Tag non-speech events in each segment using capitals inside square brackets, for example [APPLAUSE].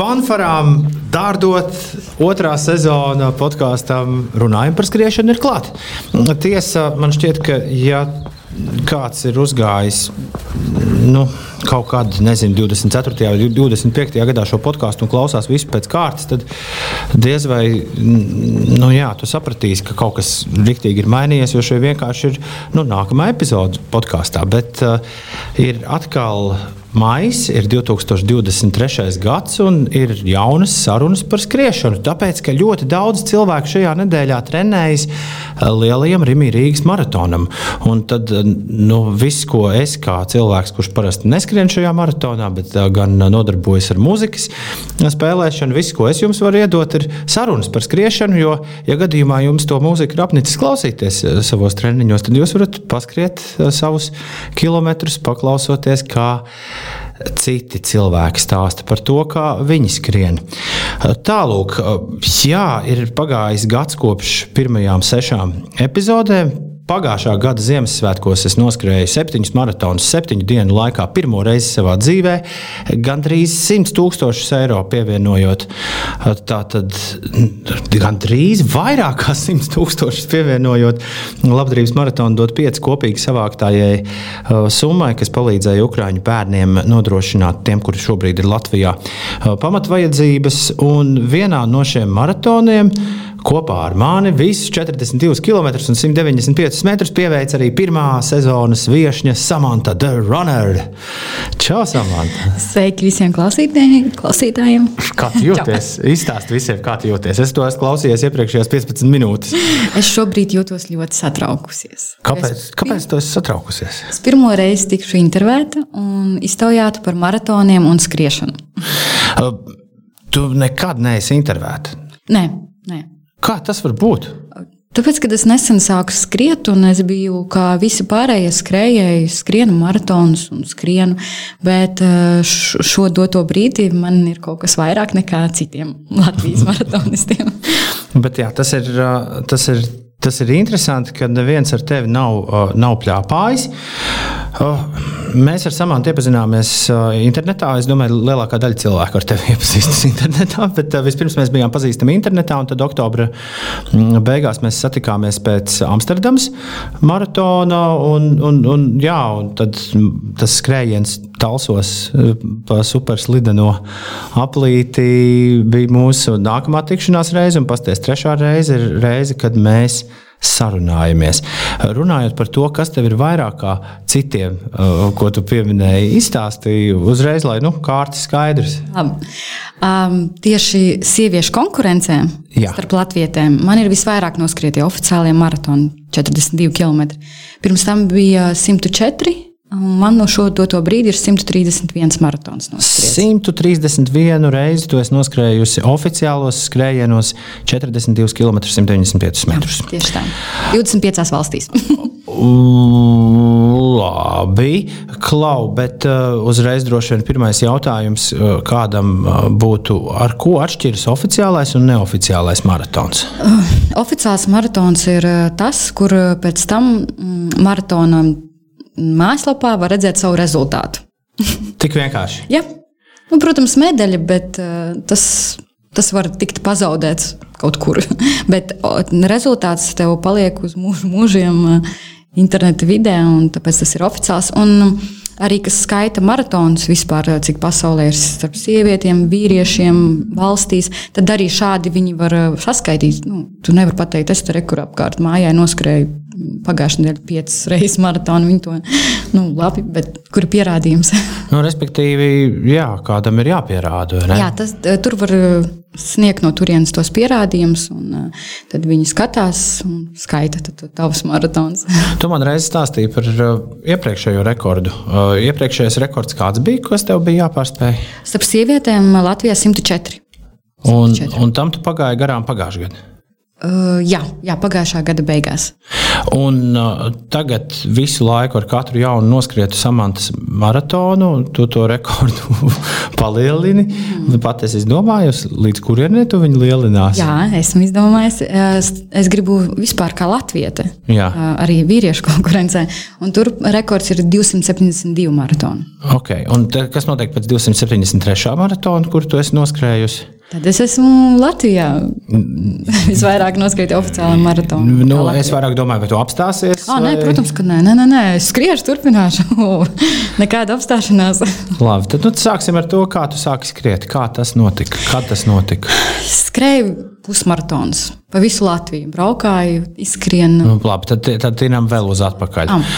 fanfarām dārdot otrā sezona podkāstam runājam par skriešanu ir klāta. Tiesa, man šķiet, ka ja kāds ir uzgājis nu, kaut kad, nezinu, 24. vai 25. gadā šo podkāstu un klausās visu pēc kārtas, tad diez vai nu, jā, tu sapratīsi, ka kaut kas rīktīgi ir mainījies, jo šī vienkārši ir nu, nākamā epizode podkāstā. Bet uh, ir atkal Maijs ir 2023. gads un ir jaunas sarunas par skriešanu. Tāpēc, ka ļoti daudz cilvēku šajā nedēļā trenējas eh, lielajam Rīgas Rīgas maratonam. Un tad eh, nu, viss, ko es kā cilvēks, kurš parasti neskrien šajā maratonā, bet eh, gan nodarbojas ar mūzikas spēlēšanu, viss, ko es jums varu iedot, ir sarunas par skriešanu. Jo, ja gadījumā jums to mūziku ir apnicis klausīties savos treniņos, tad jūs varat paskriet savus kilometrus, paklausoties, kā citi cilvēki stāsta par to, kā viņi skrien. Tālāk, jā, ir pagājis gads kopš pirmajām sešām epizodēm. Pagājušā gada Ziemassvētkos es noskrēju septiņus maratonus, septiņu dienu laikā, pirmo reizi savā dzīvē, gandrīz 100 tūkstošus eiro pievienojot. Tātad gandrīz vairāk kā 100 tūkstošus pievienojot labdarības maratonu dot pieci kopīgi savāktājai uh, summai, kas palīdzēja Ukrāņu bērniem nodrošināt tiem, kuri šobrīd ir Latvijā, uh, pamatvajadzības. Un vienā no šiem maratoniem Kopā ar mani visus 42 km un 195 metrus pieveic arī pirmā sezonas viesņa Samanta The Runner. Čau, Samanta! Sveiki visiem klausītājiem! Kā [LAUGHS] jūties? Izstāsti visiem, kā jūties. Es to esmu klausījies iepriekšējās 15 minūtes. Es šobrīd jūtos ļoti satraukusies. Kāpēc, es, kāpēc tu esi satraukusies? Es pirmo reizi tikšu intervēta un iztaujāta par maratoniem un skriešanu. [LAUGHS] Uh, tu nekad neesi intervēta? Nē, nē. Kā tas var būt? Tāpēc, kad es nesen sāku skriet, un es biju kā visi pārējie skrejēji, skrienu maratonus un skrienu, bet eh, šo doto brīdi man ir kaut kas vairāk nekā citiem Latvijas maratonistiem. bet jā, tas ir, eh, tas ir Tas ir interesanti, ka neviens ar tevi nav, nav plāpājis. Mēs ar Samantu iepazināmies internetā. Es domāju, ka lielākā daļa cilvēku ar tevi iepazīstas internetā. [LAUGHS] Bet vispirms mēs bijām pazīstami internetā, un tad oktobra beigās mēs satikāmies pēc Amsterdamas maratona. Un, un, un, jā, un tad tas skrējiens Talsos pa superslideno aplīti bija mūsu nākamā tikšanās reize, un pasties trešā reize ir reize, kad mēs sarunājamies. Runājot par to, kas tev ir vairāk kā citiem, uh, ko tu pieminēji, izstāstīji uzreiz, lai nu, kārtas skaidrs. Um, tieši sieviešu konkurencē Jā. starp latvietēm man ir visvairāk noskrieti oficiālie maratoni, 42 km. Pirms tam bija 104 Man no šo doto brīdi ir 131 maratons. Noskries. 131 reizi tu esi noskrējusi oficiālos skrējienos 42 km 195 metrus. Jā, tieši tā. 25 valstīs. Labi, Klau, bet uh, uzreiz droši vien pirmais jautājums, uh, kādam uh, būtu, ar ko atšķiras oficiālais un neoficiālais maratons? Uh, oficiāls maratons ir uh, tas, kur uh, pēc tam mm, maratonam mājaslapā var redzēt savu rezultātu. Tik vienkārši. ja. nu, protams, medaļa, bet uh, tas, tas var tikt pazaudēts kaut kur. [LAUGHS] bet o, rezultāts tev paliek uz mūž, mūžiem uh, interneta vidē, un tāpēc tas ir oficiāls. Un, Arī kas skaita maratonus vispār, cik pasaulē ir starp sievietēm, vīriešiem, valstīs, tad arī šādi viņi var saskaitīt. Nu, tu nevari pateikt, es tur rekur apkārt mājai noskrēju pagājušajā nedēļā piecas [LAUGHS] reizes maratonu. Viņi to nu, labi, bet kur ir pierādījums? nu, respektīvi, jā, kādam ir jāpierāda. Jā, tas, eh, tur var eh, sniegt no turienes tos pierādījumus, un tad viņi skatās un skaita tavus maratonus. [LAUGHS] tu man reiz stāstīji par iepriekšējo rekordu. Iepriekšējais rekords kāds bija, kas tev bija jāpārspēj? Starp sievietēm Latvijā 104. 104. Un, un tam tu pagāji garām pagājušajā gadā. Uh, jā, jā, pagājušā gada beigās. Un uh, tagad visu laiku ar katru jaunu noskrietu samantas maratonu, tu to rekordu [LAUGHS] palielini. Mm. Pat es domāju, līdz kurienei tu viņu lielinās. Jā, esmu izdomājis. Es, es gribu vispār kā latviete, Jā. arī vīriešu [LAUGHS] konkurencē. Un tur rekords ir 272 maratoni. Okay. Un kas notiek pēc 273. maratona, kur tu esi noskrējusi? Tad es esmu Latvijā. [LAUGHS] Visvairāk noskrieti oficiāli maratonu. Nu, es vairāk domāju, vai tu apstāsies? Ah, vai... Nē, protams, ka nē, nē, nē, nē. es skriešu, turpināšu. [LAUGHS] Nekāda apstāšanās. [LAUGHS] Labi, tad nu, sāksim ar to, kā tu sāki skriet. Kā tas notika? Kad tas notika? Skrēju pusmaratons pa visu Latviju. Braukāju, izskrienu. Nu, labi, tad, tad tinam vēl uz atpakaļ. Am.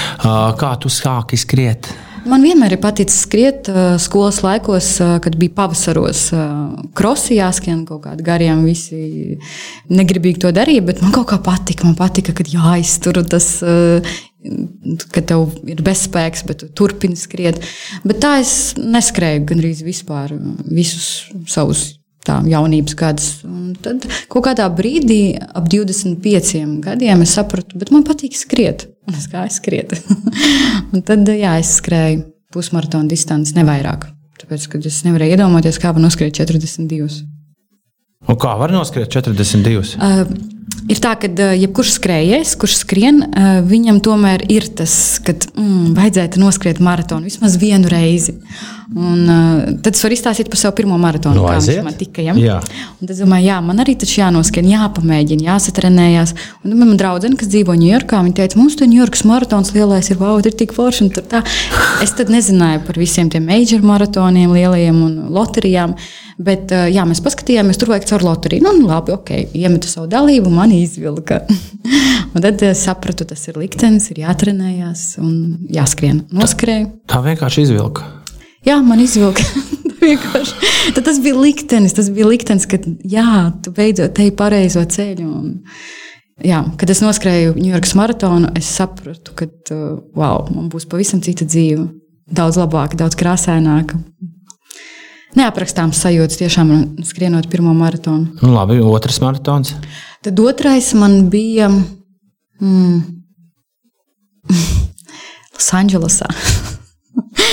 Kā tu sāki skriet? Man vienmēr ir paticis skriet uh, skolas laikos, uh, kad bija pavasaros uh, krosi jāskrien kaut kādi gariem. Visi negribīgi to darīja, bet man kaut kā patika. Man patika, kad jāiztur tas. Kad tev ir bezspēks, bet tu turpini skriet. Bet tā es neskrēju gandrīz vispār visus savus tā jaunības gadus. Un tad kaut kādā brīdī, ap 25 gadiem, es sapratu, ka man patīk skriet. Un es gāju skriet. [LAUGHS] un tad jā, es skrēju pusmaratona distanci, ne vairāk. Tāpēc, es nevarēju iedomāties, kā var noskriet 42. Un kā var noskriet 42? Uh, Ir tā, ka uh, jebkurš skrejējs, kurš skrien, uh, viņam tomēr ir tas, ka mm, vajadzētu noskriet maratonu vismaz vienu reizi. Un, uh, tad es varu izstāstīt par savu pirmo maratonu, no, nu, kā man tika. Ja? Un tad es domāju, jā, man arī taču jānoskrien, jāpamēģina, jāsatrenējās. Un man draudzene, kas dzīvo Ņujorkā, viņa teica, mums tur Ņujorkas maratons lielais ir, wow, ir tik forši. Es tad nezināju par visiem tiem major maratoniem, lielajiem un loterijām. Bet, jā, mēs paskatījāmies, tur vajag caur loteriju. Nu, nu, labi, ok, iemetu savu dalību, man izvilka. [LAUGHS] un tad es sapratu, tas ir liktenis, ir jātrenējās un jāskrien. Noskrēju. Tā, tā vienkārši izvilka. Jā, man izvilka. [LAUGHS] Tad tas bija liktenis, tas bija liktenis, ka jā, tu beidzot te pareizo ceļu. Un, jā, kad es noskrēju Ņujorkas maratonu, es sapratu, ka wow, man būs pavisam cita dzīve. Daudz labāka, daudz krāsaināka, neaprakstāms sajūtas tiešām skrienot pirmo maratonu. Nu, labi, otrs maratons. Tad otrais man bija mm, [LAUGHS] Losandželosā.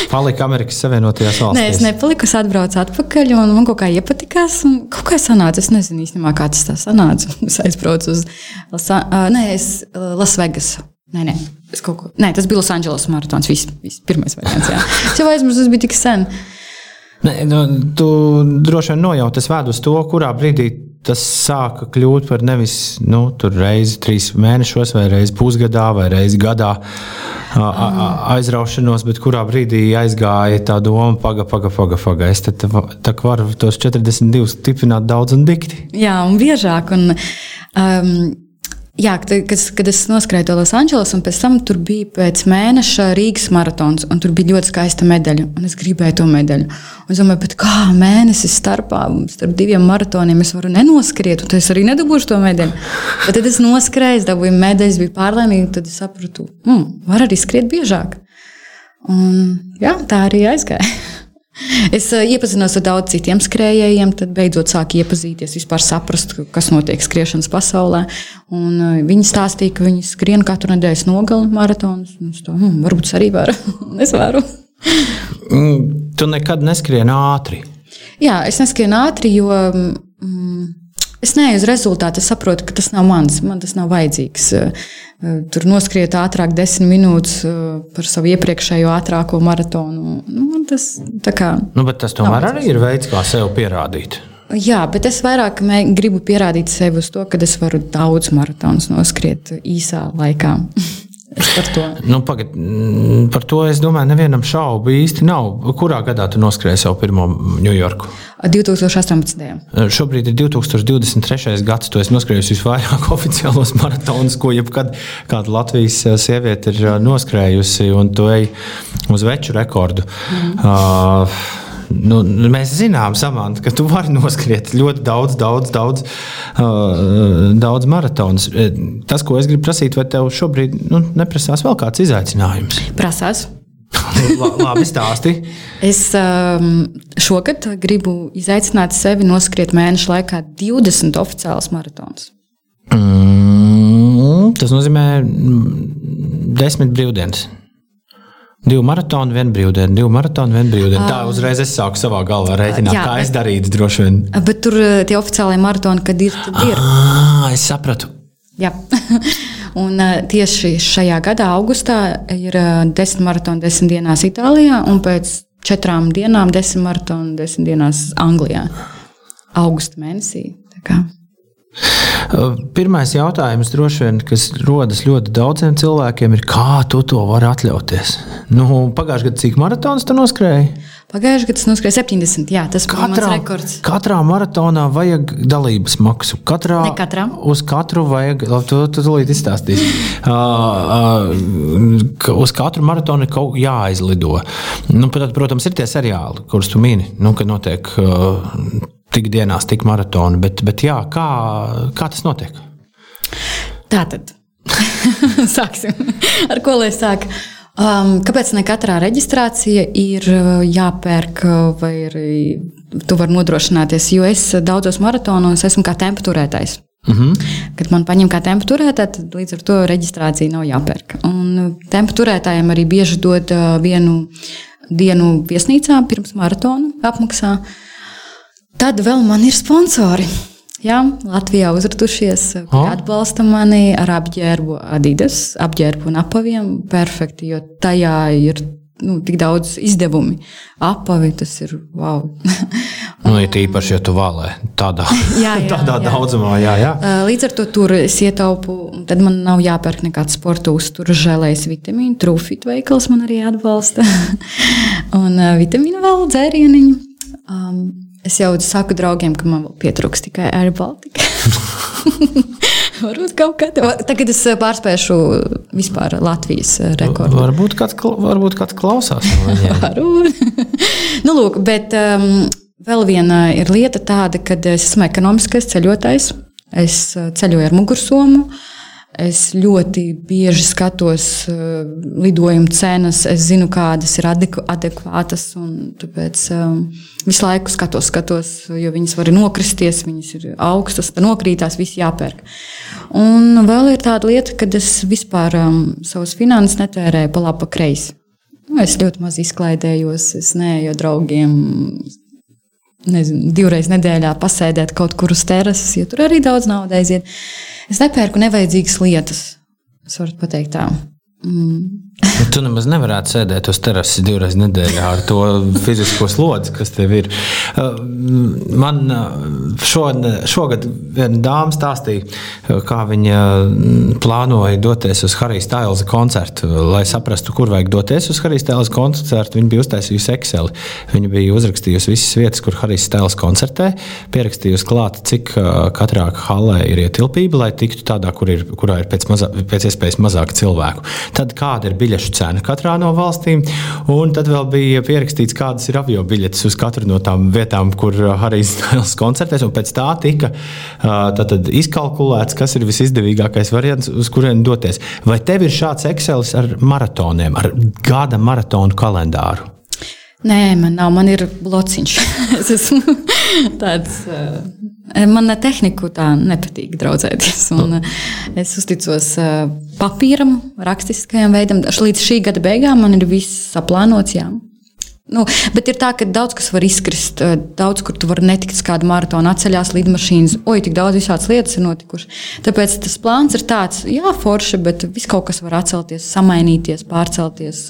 Palika Amerikas Savienotajās valstīs. Nē, es nepaliku, es atbraucu atpakaļ, un man kaut kā iepatikās. Kaut kā sanāca, es nezinu īstenībā, kā tas tā sanāca. [LAUGHS] Es aizbraucu uz Lasa, nē, es, uh, Lasvegasu. Nē, nē, ko, nē, tas bija Losandželos maratons. Viss, viss pirmais variants. Jā. [LAUGHS] Es jau aizmirsu, tas bija tik sen. Ne, nu, tu droši vien nojauti vēdu uz to, kurā brīdī tas sāka kļūt par nevis nu, reizi trīs mēnešos, vai reizi pusgadā, vai reizi gadā aizraušanos, bet kurā brīdī aizgāja tā doma, paga, paga, paga. paga. Es te, tā varu tos 42 stiprināt daudz un dikti. Jā, un biežāk. Un, um, Jā, kad, kad es noskrēju to Losandželos, un pēc tam tur bija pēc mēneša Rīgas maratons, un tur bija ļoti skaista medaļa, es gribēju to medaļu. Un es domāju, kā mēnesis starpā, starp diviem maratoniem es varu nenoskriet, un es arī nedabūšu to medaļu. Bet tad es noskrēju, dabūju medaļas, biju pārlaimīga, tad es sapratu, mm, var arī skriet biežāk. Un, jā, tā arī aizgāja. [LAUGHS] Es uh, iepazinos ar daudziem citiem skrejējiem, tad beidzot sāku iepazīties, vispār saprast, kas notiek skriešanas pasaulē. Un, uh, viņi stāstīja, ka viņi skrien katru nedēļas nogali maratonus. Es to hm, varbūt arī varu. [LAUGHS] es varu. Mm, tu nekad neskrien ātri. Jā, es neskrienu ātri, jo mm, es neeju uz rezultātu. Es saprotu, ka tas nav mans, man tas nav vajadzīgs. Uh, Eh, tur noskriet ātrāk, desmit minūtes eh, par savu iepriekšējo ātrāko maratonu. Nu, tas, kā, nu, tas tomēr arī ir veids, kā sev pierādīt. Jā, bet es vairāk gribu pierādīt sev uz to, ka es varu daudz maratonus noskriet īsā laikā. [LAUGHS] par to. Nu, pagad, mm, par to es domāju, nevienam šaubu īsti nav. Kurā gadā tu noskrēji savu pirmo Ņujorku? 2018. Šobrīd ir 2023. gads. Tu esi noskrējusi visvairāk [LAUGHS] oficiālos maratonus, ko jebkad kāda Latvijas sieviete ir noskrējusi, un tu ej uz veču rekordu. Mm. Uh, nu, mēs zinām, Samants, ka tu vari noskriet ļoti daudz, daudz, daudz, uh, daudz maratonus. Tas, ko es gribu prasīt, vai tev šobrīd nu, neprasās vēl kāds izaicinājums? Prasās. [LAUGHS] Labi, stāsti. es um, šogad gribu izaicināt sevi noskriet mēnešu laikā 20 oficiālus maratonus. Mm, tas nozīmē mm, desmit brīvdienas. Divu maratonu, vienu brīvdienu, divu maratonu, vienu brīvdienu. Tā uzreiz es sāku savā galvā rēķināt, jā, kā es darītu droši vien. Bet tur tie oficiālajie maratoni, kad ir, tad ir. Ah, es sapratu. Jā. [LAUGHS] Un tieši šajā gadā, augustā, ir desmit maratoni desmit dienās Itālijā, un pēc četrām dienām desmit maratoni desmit dienās Anglijā. Augusta mēnesī. Pirmais jautājums, droši vien, kas rodas ļoti daudziem cilvēkiem, ir, kā tu to vari atļauties? Nu, Pagājušajā gadā cik maratonus tu noskrēji? Pagājušajā gadā noskrēja 70. Jā, tas bija mans rekords. Katrā maratonā vajag dalības maksu. Katrā, ne katrā. Uz katru vajag, labi, tu, tu tūlīt izstāstīsi. [LAUGHS] Uh, uh, uz katru maratonu ir kaut jāaizlido. Nu, protams, ir tie seriāli, kurus tu mini, nu, kad notiek. Uh, tik dienās, tik maratoni. Bet, bet jā, kā, kā tas notiek? Tā tad [LAUGHS] sāksim. Ar ko lai sāk? Um, kāpēc ne katrā reģistrācija ir jāpērk, vai arī tu vari nodrošināties? Jo es daudzos maratonos esmu kā. Uh mhm. -huh. Kad man paņem kā tempa turētāju, tad līdz ar to reģistrācija nav jāpērk. Un tempa turētājiem arī bieži dod vienu dienu viesnīcā pirms maratona apmaksā. Tad vēl man ir sponsori. Jā, Latvijā uzradušies, oh. atbalsta mani ar apģērbu, Adidas, apģērbu un apaviem. Perfekti, jo tajā ir nu, tik daudz izdevumu. Apavi tas ir wow. [LAUGHS] nu, ir īpaši, ja tu vēlē tādā, [LAUGHS] jā, jā, [LAUGHS] tādā jā. daudzumā. Jā, jā. Līdz ar to tur es ietaupu, tad man nav jāpērk nekāds sporta uzturas žēlējas vitamīnu. Trūfīt veikals man arī atbalsta. un vitamīnu vēl dzērieniņu. Um, Es jau saku draugiem, ka man pietrūks tikai Air Baltica. [LAUGHS] Varbūt kaut kādā. Tagad es eh, pārspēšu vispār Latvijas eh, rekordu. Varbūt kāds, varbūt kāds klausās. [LAUGHS] varbūt. [LAUGHS] nu, lūk, bet um, vēl viena ir lieta tāda, ka es esmu ekonomiskais ceļotājs. Es eh, ceļoju ar mugursomu. Uh, Es ļoti bieži skatos uh, lidojumu cenas, es zinu, kādas ir adekvātas. Tāpēc um, visu laiku skatos, skatos, jo viņas var nokristies, viņas ir augstas, nokrītās, viss jāpērk. Un vēl ir tāda lieta, ka es vispār um, savus finanses netērēju pa labi, pa kreisi. Nu, es ļoti maz izklaidējos, es neeju draugiem nezinu, divreiz nedēļā pasēdēt kaut kur uz terases, jo tur arī daudz naudas aiziet. Es nepērku nevajadzīgas lietas. Es varu pateikt tā. Mm. Nu, tu nemaz nevarētu sēdēt uz terases divreiz nedēļā ar to fizisko slodzi, kas tev ir. Uh, man uh, šogad, šogad viena dāma stāstīja, uh, kā viņa mm, plānoja doties uz Harijas Tailsa koncertu. Lai saprastu, kur vajag doties uz Harijas Tailsa koncertu, viņa bija uztaisījusi Excel. Viņa bija uzrakstījusi visas vietas, kur Harijas Tails koncertē, pierakstījusi klāt, cik katrā halē ir ietilpība, lai tiktu tādā, kur ir, kurā ir pēc, mazā, pēc iespējas mazāk cilvēku. Tad kāda ir biļešu cena katrā no valstīm, un tad vēl bija pierakstīts, kādas ir avio biļetes uz katru no tām vietām, kur Harijs Nails koncertēs, pēc tā tika tātad, izkalkulēts, kas ir visizdevīgākais variants, uz kurien doties. Vai tev ir šāds Excel ar maratoniem, ar gada maratonu kalendāru? Nē, man nav, man ir blociņš. [LAUGHS] es esmu tāds. Man tehniku tā nepatīk draudzēties. Un es uzticos papīram, rakstiskajam veidam. Līdz šī gada beigām man ir viss saplānots. Jā. Nu, bet ir tā, ka daudz kas var izkrist. Daudz, kur tu vari netikt uz kādu maratonu, atceļās lidmašīnas. Oi, tik daudz visādas lietas ir notikušas. Tāpēc tas plāns ir tāds, jā, forši, bet viss kaut kas var atcelties, samainīties, pārcelties.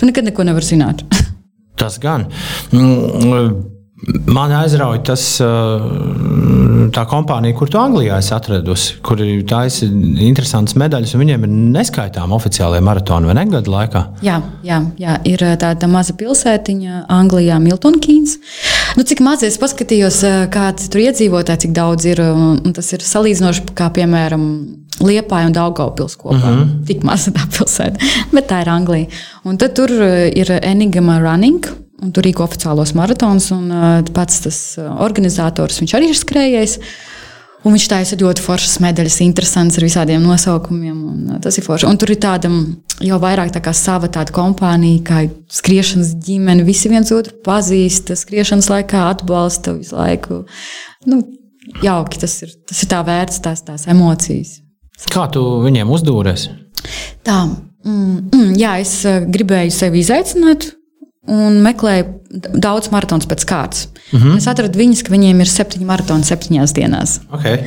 Tu nekad neko nevari zināt. [LAUGHS] Tas gan. Mm, Man aizrauja tas, tā kompānija, kur tu Anglijā esi atradusi, kur ir taisa interesantas medaļas, un viņiem ir neskaitām oficiālajie maratoni vai ne gadu laikā. Jā, jā, jā, ir tāda maza pilsētiņa Anglijā, Miltonkīns. Nu, cik maz es paskatījos, kāds tur iedzīvotāji, cik daudz ir, un tas ir salīdzinoši kā piemēram Liepāja un Daugaupils kopā. Mm -hmm. Tik maza tā pilsēta, [LAUGHS] bet tā ir Anglija. Un tad tur ir Enigma Running un tur rīko oficiālos maratonus. Un, uh, pats tas uh, organizators arī ir skrējējis. Un viņš taisa ļoti foršas medaļas, interesants ar visādiem nosaukumiem. Un, tas ir forši. Un tur ir tāda jau vairāk tā kā sava tāda kompānija, kā skriešanas ģimene. Visi viens otru pazīst, skriešanas laikā atbalsta visu laiku. Nu, jauki tas ir. Tas ir tā vērts, tās, tās emocijas. Kā tu viņiem uzdūries? Tā, mm, mm, jā, es gribēju sevi izaicināt. Un meklēju daudz maratonu pēc kārtas. Mm -hmm. Es atradu viņus, ka viņiem ir septiņi maratoni septiņās dienās. Okay.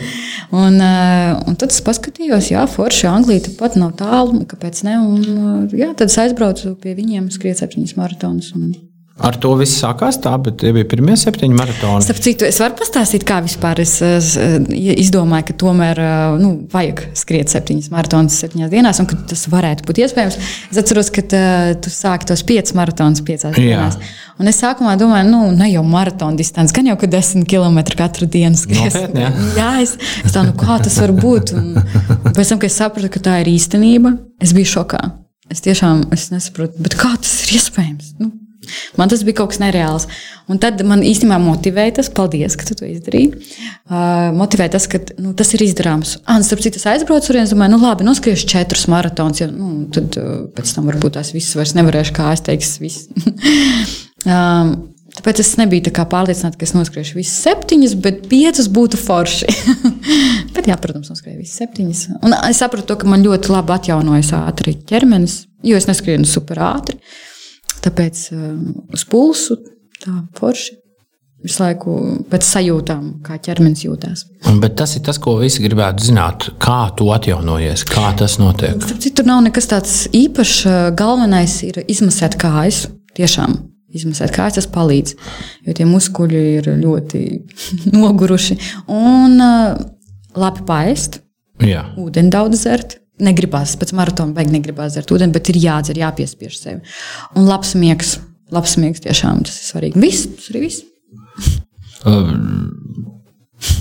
Un, uh, un tad es paskatījos, jā, Forša, Anglija pat nav tālu, kāpēc ne. Un, uh, jā, tad es aizbraucu pie viņiem, skrietu septiņas maratonus. Un, Ar to viss sākās tā, bet tie bija pirmie septiņi maratoni. Starp citu, es varu pastāstīt, kā vispār es, es izdomāju, ka tomēr nu, vajag skriet septiņas maratonus septiņās dienās, un ka tas varētu būt iespējams. Es atceros, ka tā, tu sāki tos piecus maratonus piecās dienās. Un es sākumā domāju, nu, ne jau maratona distance, gan jau ka desmit km katru dienu skriet. Jā, [LAUGHS] jā es, es tā, nu, kā tas var būt? Un pēc tam, kad es sapratu, ka tā ir īstenība, es biju šokā. Es tiešām es nesaprotu, kā tas ir iespējams. Nu, Man tas bija kaut kas nereāls. Un tad man īstenībā motivēja tas, paldies, ka tu to izdarīji. Uh, motivēja tas, ka nu, tas ir izdarāms. Ah, starp citu, es aizbraucu tur un domāju, nu labi, noskriešu četrus maratonus. Ja, nu, tad uh, pēc tam varbūt tās visas vairs nevarēšu, kā es teikšu, [LAUGHS] um, Tāpēc es nebiju tā pārliecināta, ka es noskriešu visas septiņas, bet piecas būtu forši. [LAUGHS] bet, jā, protams, noskriešu visas septiņas. Un es sapratu, to, ka man ļoti labi atjaunojas ātri ķermenis, jo es neskrienu super ātri. Uh, Tāpēc um, uz pulsu tā forši. Visu laiku pēc sajūtām, kā ķermenis jūtas. Bet tas ir tas, ko visi gribētu zināt. Kā tu atjaunojies, kā tas notiek? Tur nav nekas tāds īpašs. Galvenais ir izmasēt kājas. Tiešām izmasēt kājas, tas palīdz. Jo tie muskuļi ir ļoti [LAUGHS] noguruši. Un uh, labi paēst, ūdeni daudz dzert negribās pēc maratona, beigās negribās dzert ūdeni, bet ir jādzer, jāpiespiež sevi. Un labs miegs, labs miegs tiešām tas ir svarīgi. Viss, tas arī viss. Um,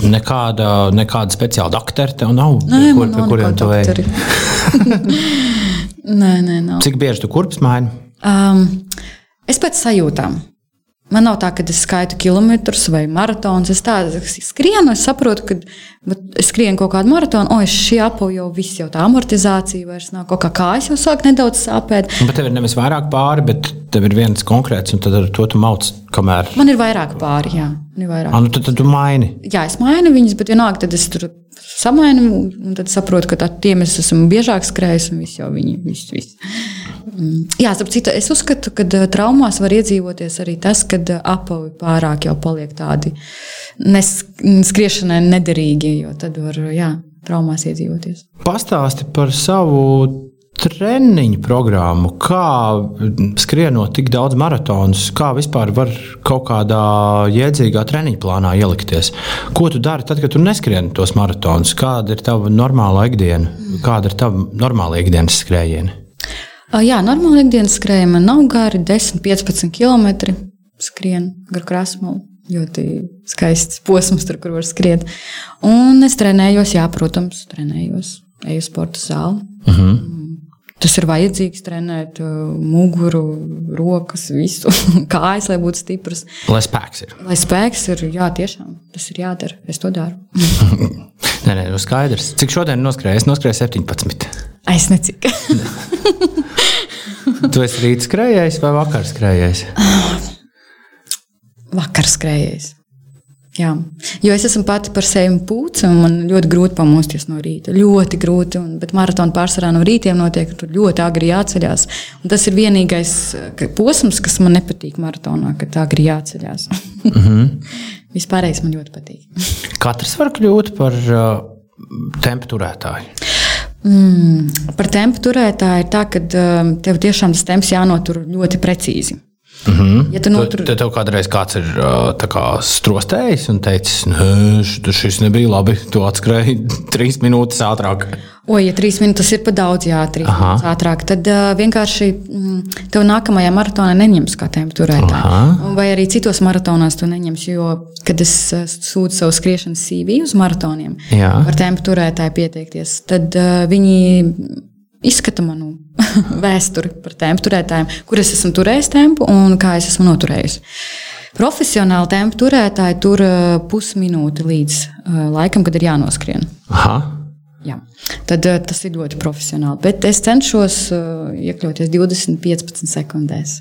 nekāda, nekāda speciāla doktora tev nav. Nē, kur, nav kuriem tu ej? [LAUGHS] nē, nē, nav. Cik bieži tu kurpes maini? Um, es pēc sajūtām. Man nav tā, ka es skaitu kilometrus vai maratonus. Es tādu skrienu, es saprotu, ka es skrienu kaut kādu maratonu, o, es šī apu jau viss, jau tā amortizācija vairs nav. Kaut kā kājas jau sāk nedaudz sāpēt. Bet tev ir nevis vairāk pāri, bet tev ir viens konkrēts, un tad ar to tu mauc, kamēr. Man ir vairāk pāri, jā. Vairāk. A, nu tad, tad tu maini. Jā, es mainu viņus, bet vienalga tad es tur samainu, un tad saprotu, ka tiem es esmu biežāk skrējis, un viss jau viņi, viss, viss. Jā, citu, es uzskatu, ka eh, traumās var iedzīvoties arī tas, ka eh, apavi pārāk jau paliek tādi skriešanai nederīgi, jo tad var jā, traumās iedzīvoties. Pastāsti par savu treniņu programmu, kā skrienot tik daudz maratonus, kā vispār var kaut kādā jēdzīgā treniņa plānā ielikties. Ko tu dari tad, kad tu neskrieni tos maratonus? Kāda ir tava normāla ikdiena? Kāda ir tava normāla ikdienas skrējiena? Jā, normāli ikdienas skrējumi nav gari, 10, 15 km skrien gar krāsmu. Ļoti skaists posms, tur, kur var skriet. Un es trenējos, jā, protams, trenējos. Eju uz sporta zāli. Uh mhm. -huh. Tas ir vajadzīgs trenēt muguru, rokas, visu [LAUGHS] kājas, lai būtu stiprs. Lai spēks ir. Lai spēks ir, jā, tiešām tas ir jādara. Es to daru. [LAUGHS] nē, nē, nu skaidrs. Cik šodien noskrēju? Es noskrēju 17. Es necik. [LAUGHS] tu esi rīt skrējējis vai vakar skrējējis? Vakar skrējējis. Jā, jo es esmu pati par sevi pūce, un man ļoti grūti pamosties no rīta. Ļoti grūti, un, bet maratona pārsvarā no rītiem notiek, tur ļoti agri jāceļās. Un tas ir vienīgais posms, kas man nepatīk maratonā, kad agri jāceļās. Mm -hmm. [LAUGHS] Vispārējais man ļoti patīk. Katrs var kļūt par uh, tempu turētāju. Mm, par tempu turētāju ir tā, ka um, tev tiešām tas temps jānotur ļoti precīzi. Mm -hmm. Ja tu notur... Tad tev kādreiz kāds ir kā, strostējis un teicis, ka šis nebija labi. Tu atskrēji [LAUGHS] trīs minūtes ātrāk. O, ja trīs minūtes ir par daudz, jā, trīs Aha. minūtes ātrāk, tad uh, vienkārši mm, tev nākamajā maratonā neņems kā tempu turētāju. Vai arī citos maratonos tu neņemsi, jo, kad es sūtu savu skriešanas CV uz maratoniem, jā. var tempu turētāju pieteikties, tad uh, viņi izskata manu [LAUGHS] vēsturi par tempu turētājiem, kur es esmu turējis tempu un kā es esmu noturējis. Profesionāli tempu turētāji tur uh, pusminūti līdz uh, laikam, kad ir jānoskrien. Aha. Jā. Tad uh, tas ir ļoti profesionāli. Bet es cenšos iekļauties 20-15 sekundēs.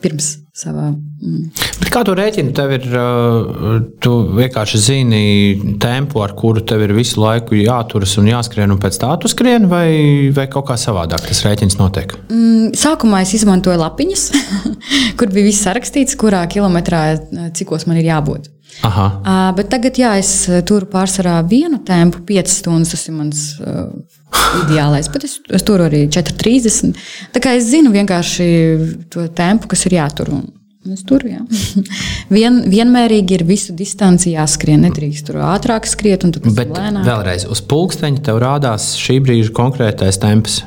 Pirms savā. Mm. Bet kā tu rēķini? Tev ir, uh, tu vienkārši zini tempu, ar kuru tev ir visu laiku jāturas un jāskrien, un pēc tā tu skrieni, vai, vai kaut kā savādāk tas rēķins notiek? Mm, sākumā es izmantoju lapiņas, [LAUGHS] kur bija viss sarakstīts, kurā kilometrā cikos man ir jābūt. Aha. Uh, bet tagad, jā, es turu pārsvarā vienu tempu, 5 stundas. Tas ir mans uh, ideālais. Bet es, es turu arī 4,30. Tā kā es zinu vienkārši to tempu, kas ir jātur. Es turu, jā. [LAUGHS] Vien, vienmērīgi ir visu distanci jāskrien. Nedrīkst tur ātrāk skriet, un tu pēc Bet vēlreiz uz pulksteņa tev rādās šī brīža konkrētais temps.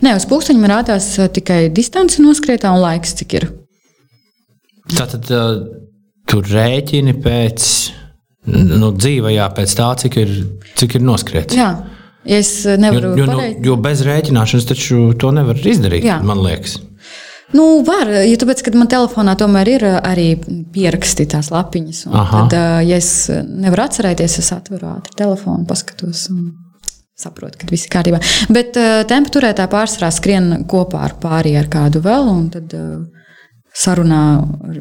Nē, uz pulksteņa man rādās tikai distance noskrietā un laiks, cik ir. Tātad tur rēķini pēc nu, dzīvajā, pēc tā, cik ir, cik ir noskriets. Jā. Es nevaru jo, jo, nu, jo bez rēķināšanas taču to nevar izdarīt, Jā. man liekas. Nu, var, jo tāpēc, kad man telefonā tomēr ir arī pierakstītās lapiņas. Tad, ja es nevaru atcerēties, es atveru ātri telefonu, paskatos. Un saprotu, ka viss ir kārtībā. Bet uh, tempa turētā pārsvarā skrien kopā ar pārējiem ar kādu vēl. Tad, uh, sarunā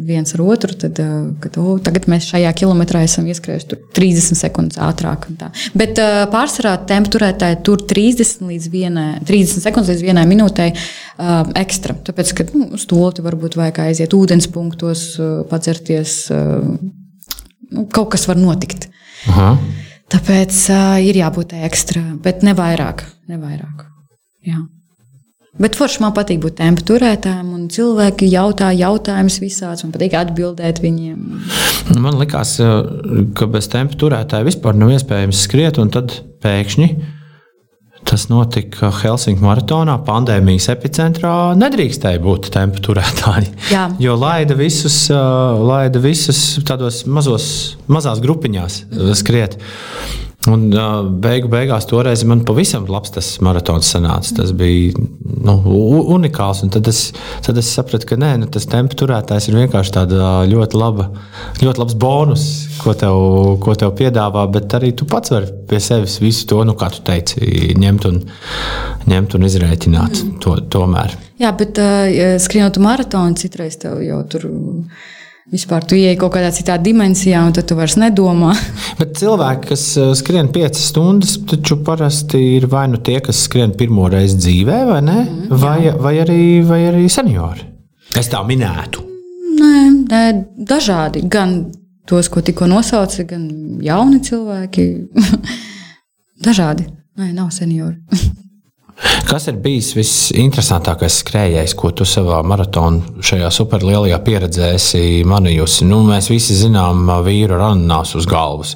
viens ar otru, tad, eh, kad oh, tagad mēs šajā kilometrā esam ieskrējuši 30 sekundes ātrāk. Bet uh, pārsvarā tempu turētāji tur 30, līdz vienai, 30 sekundes līdz vienai minūtei uh, ekstra. Tāpēc, ka nu, stulti varbūt vajag aiziet ūdens punktos, uh, padzerties, nu, kaut kas var notikt. Aha. Tāpēc uh, ir jābūt ekstra, bet ne vairāk. Ne vairāk. Jā. Bet forši man patīk būt tempu turētājiem, un cilvēki jautā jautājumus visādus, man patīk atbildēt viņiem. Man liekas, eh, ka bez tempu turētāja vispār nav iespējams skriet, un tad pēkšņi tas notika Helsinku maratonā. Pandēmijas epicentrā nedrīkstēja būt tempu turētāji. Jā. [LAUGHS] Jo laida visus, eh, laida visus tādos mazos, mazās grupiņās eh, skriet. Un beigu beigās toreiz man pavisam labs tas maratons sanāca. Tas bija nu, unikāls. Tad es, tad es sapratu, ka nē, nu, tas tempu turētājs ir vienkārši tāds ļoti, laba, ļoti labs bonus, ko tev, ko tev piedāvā. Bet arī tu pats vari pie sevis visu to, nu, kā tu teici, ņemt un, ņemt un izrēķināt to tomēr. Jā, bet uh, skrienot maratonu, citreiz tev jau tur ir Vispār tu ieej kaut kādā citā dimensijā, un tad tu vairs nedomā. [LAUGHS] Bet cilvēki, kas uh, skrien piecas stundas, taču parasti ir vai nu tie, kas skrien pirmo reizi dzīvē, vai, ne? mm, vai, vai, arī, vai arī seniori. Es tā minētu. Nē, nē, dažādi. Gan tos, ko tikko nosauci, gan jauni cilvēki. [LAUGHS] dažādi. Nē, nav seniori. [LAUGHS] Kas ir bijis visinteresantākais skrejējs, ko tu savā maratonā šajā superlielajā pieredzē esi manījusi? Nu, mēs visi zinām vīru ar ananāsu uz galvas.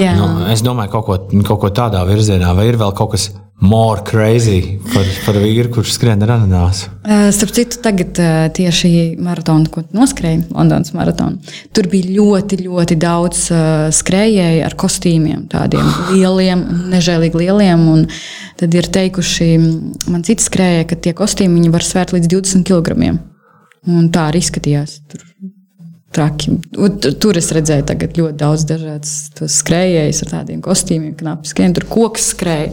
Jā. Nu, es domāju, kaut ko, kaut ko tādā virzienā, vai ir vēl kaut kas more crazy par, par vīru, kurš skrien ar ananāsu. Uh, starp citu, tagad uh, tieši maratonu, ko noskrēja Londonas maratonu, tur bija ļoti, ļoti daudz uh, skrējēju ar kostīmiem, tādiem [SIGHS] lieliem, nežēlīgi lieliem. Tad ir teikuši man citi skrējēji, ka tie kostīmi var svērt līdz 20 kg. Un tā arī izskatījās. Tur traki. Tur es redzēju ļoti daudz dažādu skrejēju ar tādiem kostīmiem, knapi skrien, tur koks skrēja.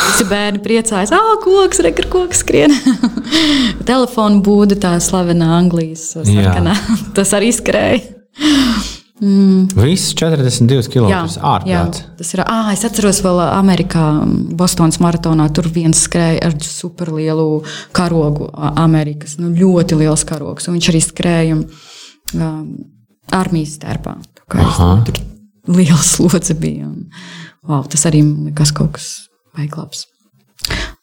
Visi bērni priecājas, ah, koks, re, koks skrien. [LAUGHS] Telefona būda, tā slavenā Anglijas sarkanā. [LAUGHS] Tas arī skrēja. Mm. Viss 42 km ārprāts. Tas ir. Ah, es atceros, vēl Amerikā, Bostonas maratonā. Tur viens skrēja ar superlielu karogu. Amerikas nu, ļoti liels karogs. Viņš arī skrēja um, armijas stērpā. Tur liels [LAUGHS] slodze bija. Un, wow, tas arī man liekas kaut kas baiglabs.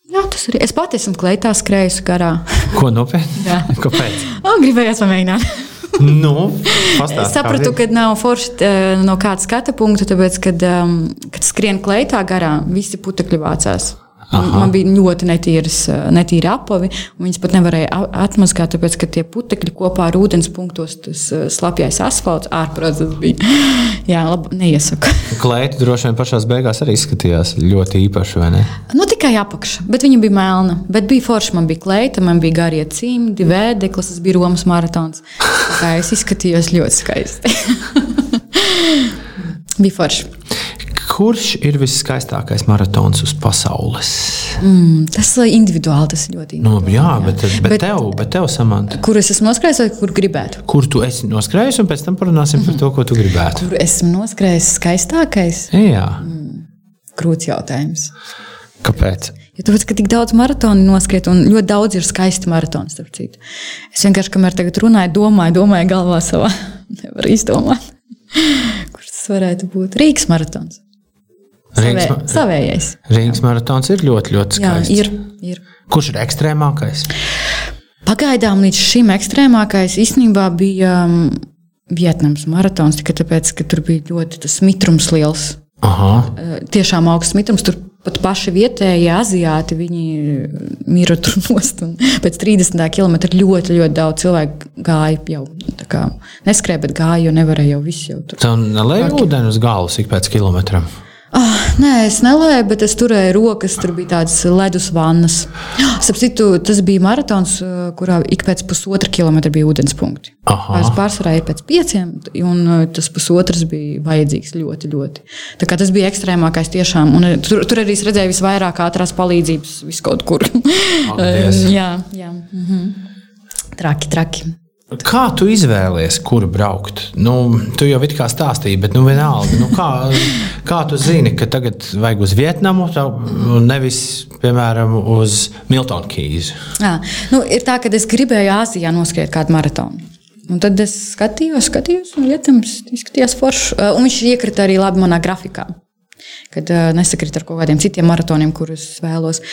Jā, tas arī. Es pati esmu kleitā skrējusi garā. Ko nopietni? [LAUGHS] [LAUGHS] Kāpēc? Gribējās pamēģināt. nu, pastāst, es sapratu, ka nav forši no kāda skata punkta, tāpēc, kad, um, kad skrien kleitā garām, visi putekļi vācās. Aha. Man bija ļoti netīras, netīri apavi. Viņas pat nevarēja atmazgāt, tāpēc, ka tie putekļi kopā ar ūdens punktos, tas slapjais asfalts, ārprāts bija. [GASPS] Jā, labi, neiesaku. [LAUGHS] Klēta droši vien pašā beigās arī izskatījās ļoti īpaši, vai ne? Nu, tikai apakša, bet viņa bija melna. Bet bija forša, man bija kleita, man bija garie cimdi, vēdeklis, tas bija Romas maratons. Tā es izskatījos ļoti skaisti. [LAUGHS] bija forši. Kurš ir viskaistākais maratons uz pasaules? Mm, tas ir individuāli, tas ir ļoti Nu, individuāli. jā, bet, bet, bet tev, bet tev Samanta, Kur es esmu noskrējis vai kur gribētu? kur tu esi noskrējis, un pēc tam parunāsim par to, ko tu gribētu. Kur esmu noskrējis skaistākais? Jā, Grūts jautājums. kāpēc? Jo tāpēc, ka tik daudz maratonu noskriet, un ļoti daudz ir skaisti maratoni. starp citu. Es vienkārši, kamēr tagad runāju, domāju, domāju galvā savā. [LAUGHS] Nevaru izdomāt, kurš tas varētu būt. Rīgas maratons. Rīgas, Savē, savējais. Rīgas maratons ir ļoti, ļoti Jā, skaists. ir, ir. Kurš ir ekstrēmākais? Pagaidām līdz šim ekstrēmākais īstenībā bija um, Vietnams maratons, tikai tāpēc, ka tur bija ļoti tas mitrums liels. Aha, Eh, Tiešām augsts mitrums. Tur pat paši vietējie aziāti viņi mira tur [LAUGHS] nost. Pēc 30 km ļoti, ļoti daudz cilvēku gāja jau kā neskrēja, bet gāja, jo nevarēja jau visu jau tur. nelēja ūdeni uz galvas ik pēc kilometram. Ah, nē, es nelēju, bet es turēju rokas. Tur bija tādas ledus vannas. Sapratu, tas bija maratons, eh, kurā ik pēc pusotra kilometra bija ūdenspunkti. Aha. Pāris pārsvarā ir pēc pieciem, un eh, tas pusotrs bija vajadzīgs ļoti, ļoti. Tā kā tas bija ekstrēmākais tiešām. Un eh, tur, tur arī es redzēju visvairāk ātrās palīdzības, vis kaut kur. [LAUGHS] Jā, jā. Mhm. Traki, traki. Kā tu izvēlējies, kur braukt? Nu, tu jau it kā stāstīji, bet nu, vienalga. Nu, kā, kā tu zini, ka tagad vajag uz Vietnamu, un nevis, piemēram, uz Miltonu Kīzu? Jā, nu, ir tā, ka es gribēju Āzijā noskriet kādu maratonu. Un tad es skatījos, skatījos, un Lietuvs izskatījās forši. Un viņš iekrita arī labi manā grafikā. Kad uh, nesakrita ar kaut kādiem citiem maratoniem, kurus vēlos.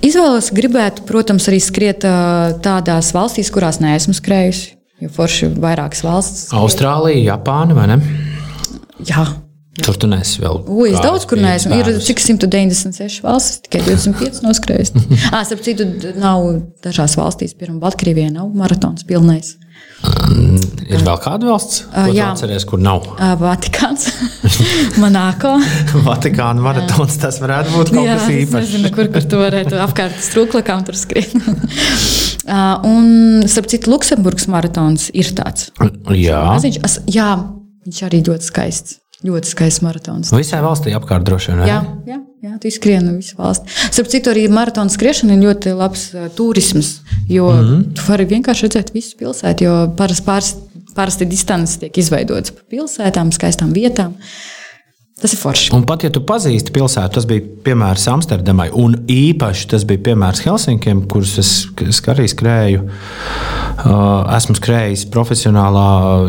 Izvēlos, gribētu, protams, arī skriet uh, tādās valstīs, kurās neesmu skrējusi. Jo forši ir vairākas valstis. Austrālija, Japāna vai ne? Jā, Tur tu nesi vēl. Ui, es daudz kur neesmu. Ir cik 196 valstis, tikai 25 noskrējis. ah, starp citu, nav dažās valstīs, piemēram, Baltkrievijā nav maratons pilnais. Ir vēl kāda valsts, ko jā. atceries, kur nav? Ā, Vatikāns, [LAUGHS] Monako. [LAUGHS] Vatikāna maratons tas varētu būt kaut Jā, kas es īpašs. nezinu, kur, kur tu varētu apkārt strūklakām tur skriet. [LAUGHS] Ā, Un, starp citu, Luksemburgas maratons ir tāds. Jā, Maziņš, as, jā, viņš arī ļoti skaists. Ļoti skaists maratons. visai valstī apkārt droši vien. Jā, jā, jā tu izskrien visu valsti. Starp citu, arī maratona skriešana ir ļoti labs uh, turisms, jo mm -hmm. tu vari vienkārši redzēt visu pilsētu, jo parasti pāris, parasti distances tiek izveidotas pa pilsētām, skaistām vietām. Tas ir forši. Un pat ja tu pazīsti pilsētu, tas bija piemērs Amsterdamai, un īpaši tas bija piemērs Helsinkiem, kurus es, es arī skrēju. Uh, esmu skrējis profesionālā,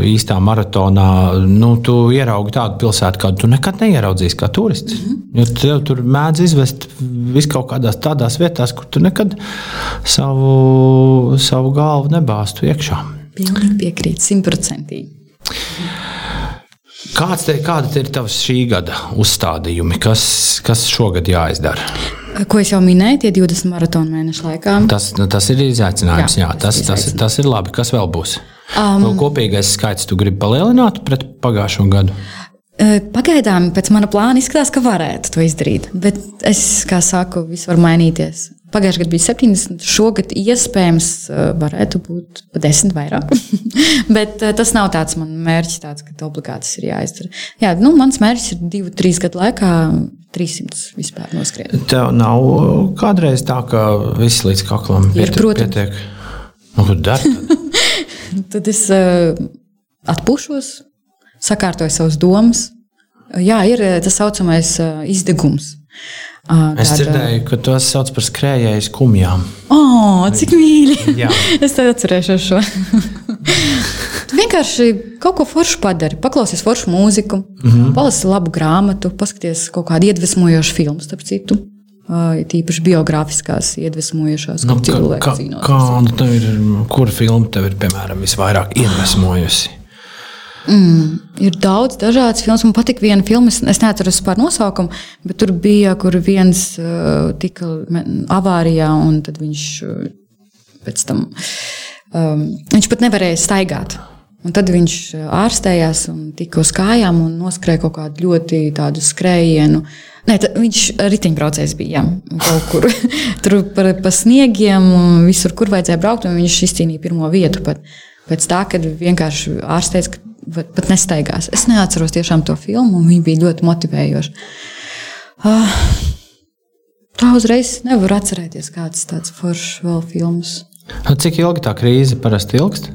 īstā maratonā. Nu, tu ieraugi tādu pilsētu, kādu tu nekad neieraudzīsi kā turists. Mm -hmm. Jo tev tur mēdz izvest vis kaut kādās tādās vietās, kur tu nekad savu, savu galvu nebāztu iekšā. Pilnīgi piekrīt, simtprocentīgi. Kāds te, kāda te ir tavs šī gada uzstādījumi? Kas, kas šogad jāizdara? Ko es jau minēju, tie 20 maratona mēnešu laikā. Tas, nu, tas ir izaicinājums. Jā, Jā, tas, tas ir tas, tas ir labi. Kas vēl būs? Um, nu, kopīgais skaits tu gribi palielināt pret pagājušo gadu. Eh, Pagaidām pēc mana plāna izskatās, ka varētu to izdarīt. Bet es, kā saku, viss var mainīties. Pagājušajā gadā bija 70, šogad iespējams eh, varētu būt pat 10 vairāk. [LAUGHS] Bet eh, tas nav tāds mans mērķis, tāds, ka obligāti ir jāizdara. Jā, nu, mans mērķis ir 2-3 gadu laikā 300 vispār noskriet. Tev nav uh, kādreiz tā, ka viss līdz kaklam Ir, pietiek. Nu, ko dari? tad? [LAUGHS] Es atpūšos, sakārtoju savas domas. Jā, ir eh, tas saucamais izdegums. Uh, Es dzirdēju, ka to sauc par skrējēju skumjām. Oh, cik mīļi! Jā. [LAUGHS] es tev atcerēšos šo. tu [LAUGHS] vienkārši kaut ko foršu padari. Paklausies foršu mūziku, mm -hmm. palasi labu grāmatu, paskaties kaut kādu iedvesmojošu filmu, starp citu. Uh, tīpaši biogrāfiskās, iedvesmojošās, Nu, kur ka, ka, kāda ir, kura filma tev ir, piemēram, visvairāk iedvesmojusi? Ir daudz dažādas filmas. Man patīk viena filma, es- neatceros par nosaukumu, bet tur bija, kur viens uh, tika avārijā, un viņš uh, pēc tam um, viņš pat nevarēja staigāt. Un tad viņš uh, ārstējās un tika uz kājām un noskrēja kaut kādu ļoti tādu skrējienu. Nē, tā, viņš riteņbraucējs bija jā, kaut kur [LAUGHS] tur pa, pa sniegiem, visur, kur vajadzēja braukt. un Viņš izcīnīja pirmo vietu. Pat. Pēc tā, kad vienkārši ārsteicis, ka pat- nestaigās. Es neatceros tiešām to filmu, un viņa bija ļoti motivējoša. Uh, tā uzreiz nevar atcerēties kāds tāds foršs vēl filmas. Nu, cik ilgi tā krīze parasti ilgst?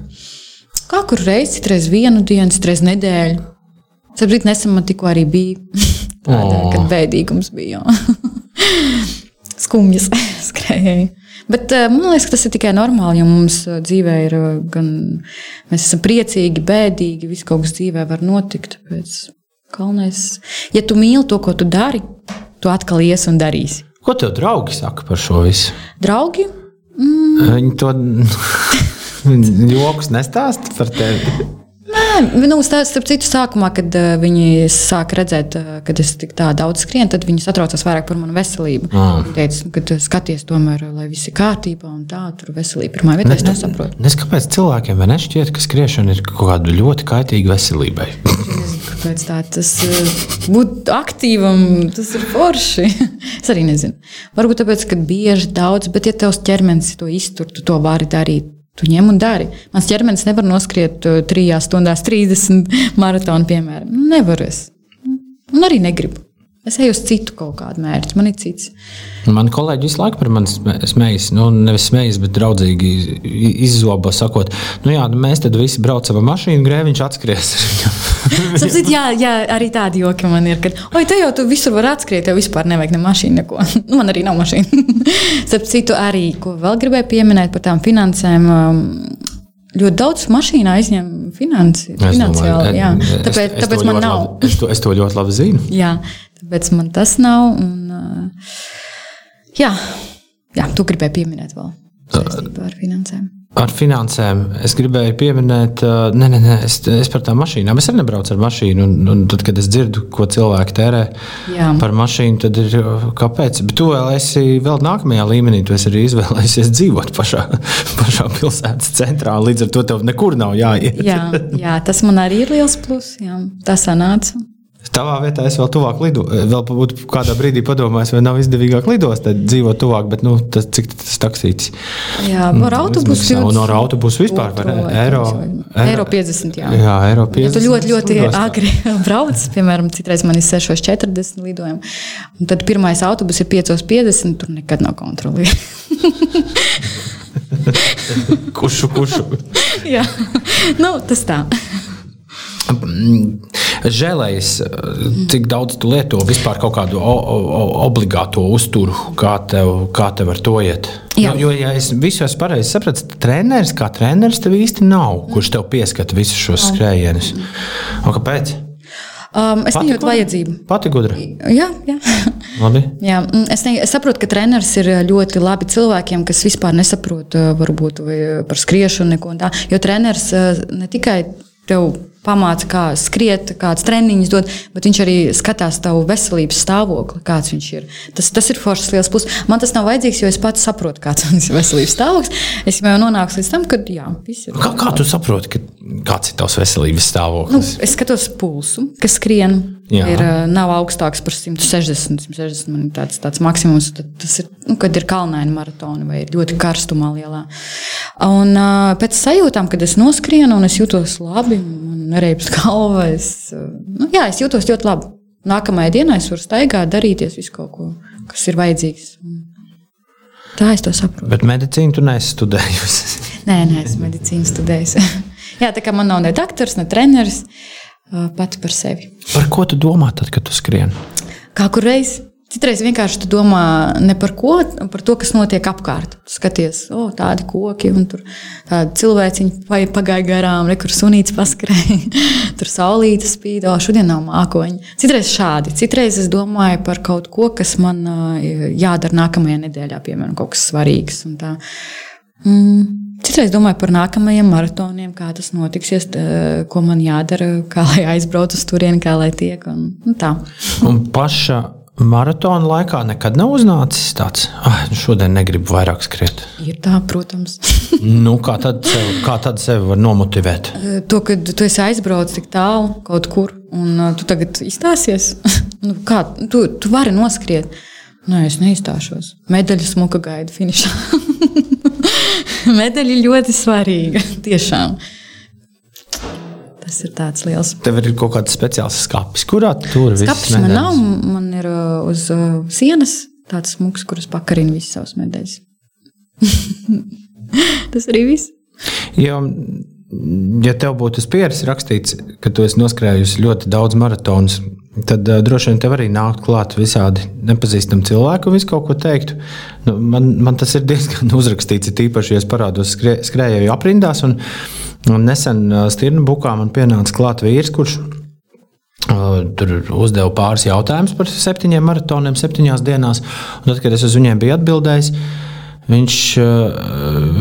Kā kur reizi, citreiz vienu dienu, citreiz nedēļu. Sapratu, nesen man tikko arī bija [LAUGHS] tāda, O. kad bēdīgums bija. [LAUGHS] Skumjas [LAUGHS] skrējēji. Bet eh, man liekas, ka tas ir tikai normāli, jo mums eh, dzīvē ir eh, gan mēs esam priecīgi, bēdīgi, viss kaut kas dzīvē var notikt. Tāpēc galvenais, ja tu mīli to, ko tu dari, tu atkal ies un darīsi. Ko tev draugi saka par šo visu? Draugi, Viņi to [LAUGHS] joks nestāst par tevi. Nu, tā, starp citu, sākumā, kad uh, viņi sāka redzēt, uh, ka es tik tā daudz skrienu, tad viņi satraucās vairāk par manu veselību. Ah. Viņi teica, ka skaties, tomēr, lai viss ir kārtībā un tā, tur veselība pirmā vietā. Es nesaprotu. Nes kāpēc cilvēkiem nešķiet, ka skriešana ir kaut kāda ļoti kaitīga veselībai? Kāpēc tā tas uh, būt aktīvam, tas ir forši. [LAUGHS] es arī nezinu. Varbūt tāpēc, ka bieži daudz, bet ja tavs ķermenis to iztur, tu to vari darīt. Tu ņem un dari. Mans ķermenis nevar noskriet uh, 3 stundās 30 [LAUGHS] maratonu, piemēram. Nu, Nevar es. Un arī negribu. Es eju uz citu kaut kādu mērķi. Man ir cits. Man kolēģi visu laiku par mani smē- smējas, nu, nevis smējas, bet draudzīgi izzobo, sakot, nu jā, nu, mēs tad visi braucam ar mašīnu, grēviņš atskries. [LAUGHS] [LAUGHS] Sapcīt, jā, jā, arī tādi joki man ir. Kad, oi, te jau tu visur vari atskriet, jau vispār nevajag ne mašīnu, neko. [LAUGHS] Nu, man arī nav mašīna. [LAUGHS] Sapcīt, arī, ko vēl gribēju pieminēt par tām finansēm. um, Ļoti daudz mašīnā aizņem finansi, Es finansiāli. domāju, jā. es- Tāpēc, es to tāpēc man nav. Labi, es, to, es to ļoti labi zinu. Jā, tāpēc man tas nav. Un, uh, jā, jā, tu gribēji pieminēt vēl saistībā ar finansēm. Ar finansēm es gribēju pieminēt, nē, nē, nē es, es par tām mašīnām. Es arī nebraucu ar mašīnu. Un, un tad, kad es dzirdu, ko cilvēki tērē Jā. par mašīnu, tad ir kāpēc. Bet tu vēl esi vēl nākamajā līmenī. Tu esi arī izvēlējies dzīvot pašā, [LAUGHS] pašā pilsētas centrā. Līdz ar to tev nekur nav jāiet. Jā, jā, tas man arī ir liels pluss. Jā, tas sanāca. Tavā vietā es vēl tuvāk lidoju. Vēl būtu kādā brīdī padomājis, vai nav izdevīgāk lidot, tad dzīvot tuvāk. Bet nu, tas, cik tas taksīts? Jā, ar autobusu Izmaksā, un ar autobusu vispār par eiro- Eiro 50. Jā. Jā, eiro Ja 50. tu ļoti, ļoti agri [LAUGHS] brauc, piemēram, citreiz man ir 6,40 lidojumi, un tad pirmais autobus ir 5,50. Tur nekad nav kontroli. Kušu, kušu. [LAUGHS] Jā, nu, tas tā. Žēlējas, cik daudz tu lieto vispār kaut kādu o, o, obligāto uzturu, kā tev, kā tev ar to iet. Jā. Jo, jo, ja es visu esmu pareizi sapratis, tad treneris kā treneris tev īsti nav, kurš tev pieskata visus šos skrējienus. Un Kāpēc? Um, es nejūtu vajadzību. Pati gudra. Jā, jā. Labi. Jā, mm, es, ne, es saprotu, ka treneris ir ļoti labi cilvēkiem, kas vispār nesaprot eh, varbūt, par skriešanu. Jo treneris eh, ne tikai tev pamāca, kā skriet, kādas treniņus dod, bet viņš arī skatās tavu veselības stāvokli, kāds viņš ir. Tas, tas ir foršs liels plus. Man tas nav vajadzīgs, jo es pats saprotu, kāds [LAUGHS] ir veselības stāvoklis. Es jau nonāku līdz tam, ka jā, viss ir. Kā, kā tu saproti, ka, kāds ir tavs veselības Nu, stāvoklis? es skatos pulsu, kas skrien. Jā. Ir, nav augstāks par 160, 160 man ir tāds, tāds maksimums. Tad Tas ir, nu, kad ir kalnaini maratoni vai ir ļoti karstumā lielā. Un pēc sajūtām, kad es noskrienu un es jūtos labi, man nereips galva, es, nu, jā, es jūtos ļoti labi. Nākamajā dienā es varu staigāt, darīties visu kaut ko, kas ir vajadzīgs. Tā es to saprotu. Bet medicīnu tu neesi studējusi. [LAUGHS] Nē, nē, es medicīnu studēju. [LAUGHS] Jā, tā kā man nav ne doktors, ne treneris, pati par sevi. Par ko tu domā tad, kad tu skrieni? Kā kur reiz? Citreiz vienkārši domā ne par ko, par to, kas notiek apkārt. Skaties, o, tādi koki, un tur tādi cilvēciņi pagāja garām, re, kur sunīts paskrēja, [LAUGHS] tur saulīte spīd, o, šodien nav mākoņi. Citreiz šādi, citreiz es domāju par kaut ko, kas man ā, jādara nākamajā nedēļā, piemēram, kaut kas svarīgs. Mm. Citreiz domāju par nākamajiem maratoniem, kā tas notiksies, tā, ko man jādara, kā lai aizbraucu uz turieni, kā lai tiek. Un, un tā. Un paša maratona laikā nekad nav uznācis tāds, ah, nu šodien negribu vairāk skriet. Ir tā, protams. [LAUGHS] Nu, kā, tad sev, kā tad sevi var nomotivēt? to, ka tu esi aizbraucis tik tālu kaut kur, un tu tagad izstāsies. [LAUGHS] nu, kā, tu, tu vari noskriet. Nē, es neizstāšos. Medaļa smuka gaida finišā. [LAUGHS] Medaļa ir ļoti svarīga. Tiešām. Tas ir tāds liels. Tev ir kaut kāds speciāls skats, kurā tu tur viss Skats man nav. Man ir uh, uz uh, sienas tāds smūgs, kurus pakarina visas savas medaļas. [LAUGHS] Tas arī viss. Jo, ja tev būtu uz pieres rakstīts, ka tu esi noskrējusi ļoti daudz maratonus, tad uh, droši vien tev arī nākt klāt visādi nepazīstami cilvēki un visu kaut ko teiktu. Nu, man, man tas ir diezgan [LAUGHS] uzrakstīts, ir īpaši, ja es parādos skrē, skrējēju aprindās. Un, un nesen uh, Stirnu bukā man pienāca klāt vīrs, kurš tur uzdeva pāris jautājumus par septiņiem maratoniem, septiņās dienās. Tad, kad es uz viņiem biju atbildējis, Viņš,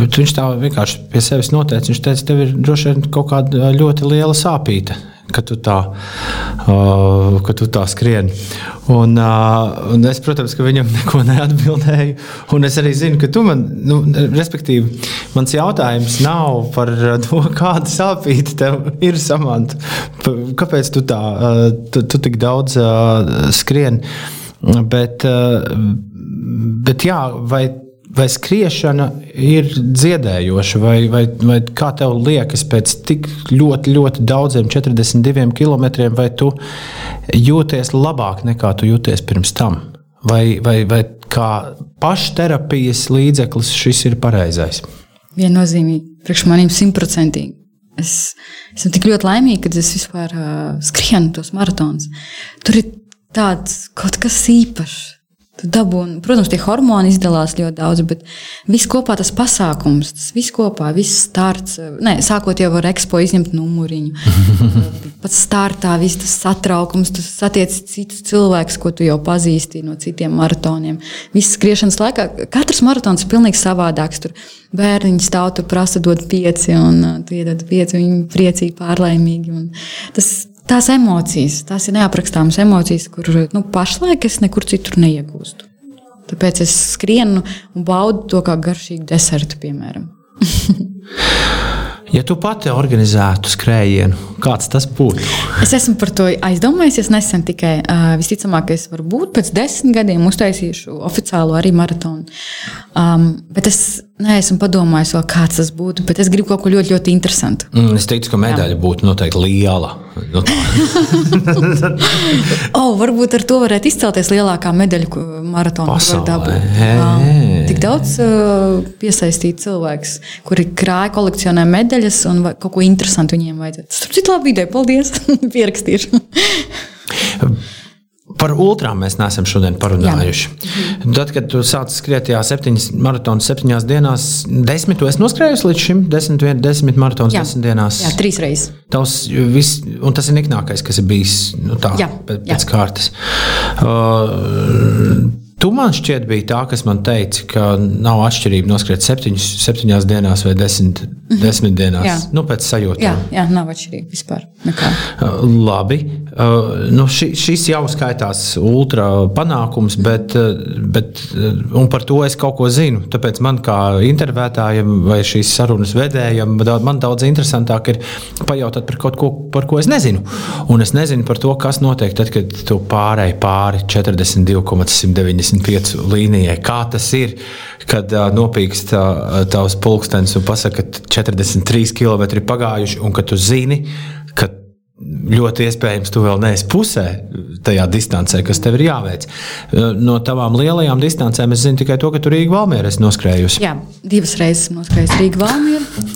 viņš tā vienkārši pie sevis noteica. Viņš teica, tev ir droši vien kaut kāda ļoti liela sāpīta ka tu tā, uh, ka tu tā skrieni. Un, uh, un es, protams, ka viņam [LAUGHS] neko neatbildēju. Un es arī zinu, ka tu man, nu, respektīvi, mans jautājums nav par to, [LAUGHS] kāda sāpīta tev ir samanta. Kāpēc tu tā, uh, tu, tu tik daudz uh, skrieni? Bet, uh, bet jā, vai vai skriešana ir dziedējoša, vai, vai, vai kā tev liekas, pēc tik ļoti, ļoti daudziem 42 km, vai tu jūties labāk nekā tu jūties pirms tam? Vai, vai, vai kā pašterapijas līdzeklis šis ir pareizais? Viennozīmīgi, priekš maniem simtprocentīgi. Es esmu tik ļoti laimīga, ka es vispār uh, skrienu tos maratonus. Tur ir tāds kaut kas īpašs Dabūn, protams, tie hormoni izdalās ļoti daudz, bet viss kopā tas pasākums, tas viss kopā, viss starts. Nē, sākot jau ar ekspo izņemt numuriņu. [LAUGHS] Pats startā viss tas satraukums, tu satiec citus cilvēkus, ko tu jau pazīsti no citiem maratoniem. Viss skriešanas laikā, katrs maratons ir pilnīgi savādāks. Tur bērniņi stāv, tu prasa dot pieci, un uh, tu iedod pieci, viņi priecīgi, pārlaimīgi. Tas tās emocijas, tās ir neaprakstāmas emocijas, kur nu, pašlaik es nekur citur neiegūstu. Tāpēc es skrienu un baudu to kā garšīgu desertu, piemēram. [LAUGHS] Ja tu pati organizētu skrējienu, kāds tas būtu? Es esmu par to aizdomājies. Es nesen tikai uh, visticamāk, es varu būt pēc desmit gadiem uztaisīšu oficiālo arī maratonu. Um, bet es neesmu padomājis, vēl, kāds tas būtu. Bet es gribu kaut ko ļoti, ļoti interesantu. Mm, es teiktu, ka medaļa Jā. būtu noteikti liela. Nu, [LAUGHS] oh, varbūt ar to varētu izcelties lielākā medaļu maratona. Tik daudz uh, piesaistīt cilvēks, kuri krāja kolekcionē medaļas un kaut ko interesantu viņiem vajadzētu. Starp citu, labi ideja, paldies! [LAUGHS] Pierakstīšu. Par ultrām mēs neesam šodien parunājuši. Jā. Tad, kad tu sāci skriet jā, septiņas maratonus, septiņās dienās, desmit to es noskrēju līdz šim, desmit, desmit maratonus, desmit dienās. Jā, trīs reizes. Tavs, vis, un tas ir niknākais, kas ir bijis nu, tā, jā, pēc jā. kārtas. Uh, Tu man šķiet, bija tā, kas man teica, ka nav atšķirība noskriet septiņas, septiņās dienās vai desmit, mm -hmm. desmit dienās. Jā. Nu, pēc sajūtām. Jā, jā, nav atšķirība vispār. Nekā. Uh, labi. Uh, nu, ši, šis jau skaitās ultra panākums, bet, uh, bet uh, par to es kaut ko zinu. Tāpēc man kā intervētājam vai šīs sarunas vedējam, man daudz interesantāk ir pajautāt par kaut ko, par ko es nezinu. Un es nezinu par to, kas notiek tad, kad tu pārēji pāri 42,190. 35 līnijai. Kā tas ir, kad uh, nopīkst uh, tavs pulkstenis un pasaka, ka 43 km ir pagājuši, un ka tu zini, ļoti iespējams tu vēl neesi pusē tajā distancē, kas tev ir jāveic. No tavām lielajām distancēm es zinu tikai to, ka tu Rīgā Valmērā esi noskrējusi. Jā, divas reizes noskrējusi Rīgā Valmērā.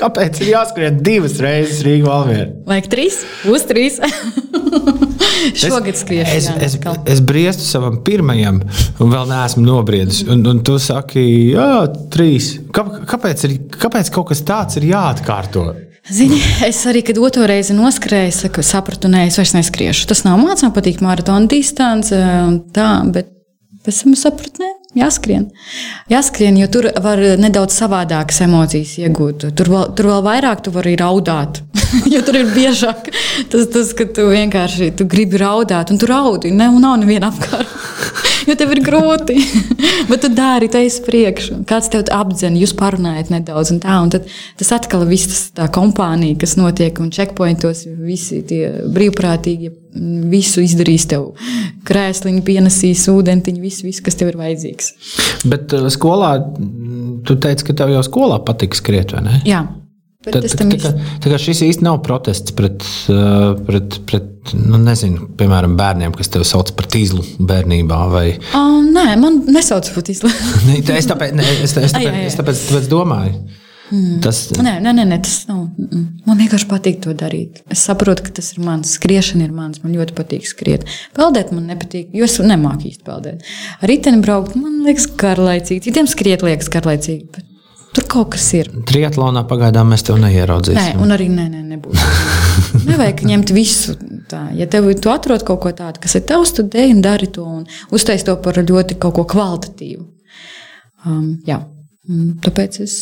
Kāpēc ir jāskrien divas reizes Rīgā Valmērā? Vajag trīs, uz trīs. [LAUGHS] Šogad skriešu. Es, es, es, es briestu savam pirmajam, un vēl neesmu nobriedis. Un, un tu saki, jā, trīs. Kā, kāpēc, ir, kāpēc kaut kas tāds ir jāatkārto? Zini, es arī, kad otru reizi noskrēju, saku, sapratu, nē, es vairs neskriešu. Tas nav mācīts, man patīk maratona distance, tā, bet pēc tam sapratu, nē, Jāskrien. Jāskrien, jo tur var nedaudz savādākas emocijas iegūt. Tur vēl, tur vēl vairāk tu vari raudāt. [LAUGHS] jo tur ir biežāk tas, tas ka tu vienkārši tu gribi raudāt, un tu raudi. Ne, un nav neviena apkārt. [LAUGHS] jo tev ir grūti. [LAUGHS] Bet tu dari, tu ej uz priekšu. Kāds tev apdzen, jūs parunājat nedaudz. Un tā, un tad, tas atkal viss tā kompānija, kas notiek, un checkpointos visi tie brīvprātīgie visu izdarīs tev. Krēsliņu pienesīs, ūdentiņu, visu, visu, kas tev ir vajadzīgs. Bet uh, skolā, tu teici, ka tev jau skolā patīk skriet, vai ne? Jā. Bet Tā, es tā, kā, tā kā šis īsti nav protests pret, uh, pret, pret nu, nezinu, piemēram, bērniem, kas tevi sauc par tīzlu bērnībā. Vai... Oh, nē, man nesauc par tīzlu. [LAUGHS] Es tāpēc, ne, es, es tāpēc, es tāpēc, tāpēc domāju. Mm. Tas, nē, nē, nē, nē, tas nav. Man vienkārši patīk to darīt. Es saprotu, ka tas ir mans. Skriešana ir mans. Man ļoti patīk skriet. Peldēt man nepatīk, jo es nemāku īsti peldēt. Ar riteni braukt man liekas garlaicīgi. Citiem skriet liekas garlaicīgi. Bet Tur kaut kas ir. Triatlonā pagaidām mēs tev neieraudzīsim. Nē, un arī nē, nē, nebūs. [LAUGHS] Nevajag ņemt visu. Tā. Ja tev tu atrod kaut ko tādu, kas ir tavs, tad dej un dari to un uztais to par ļoti kaut ko kvalitatīvu. Um, jā, un tāpēc es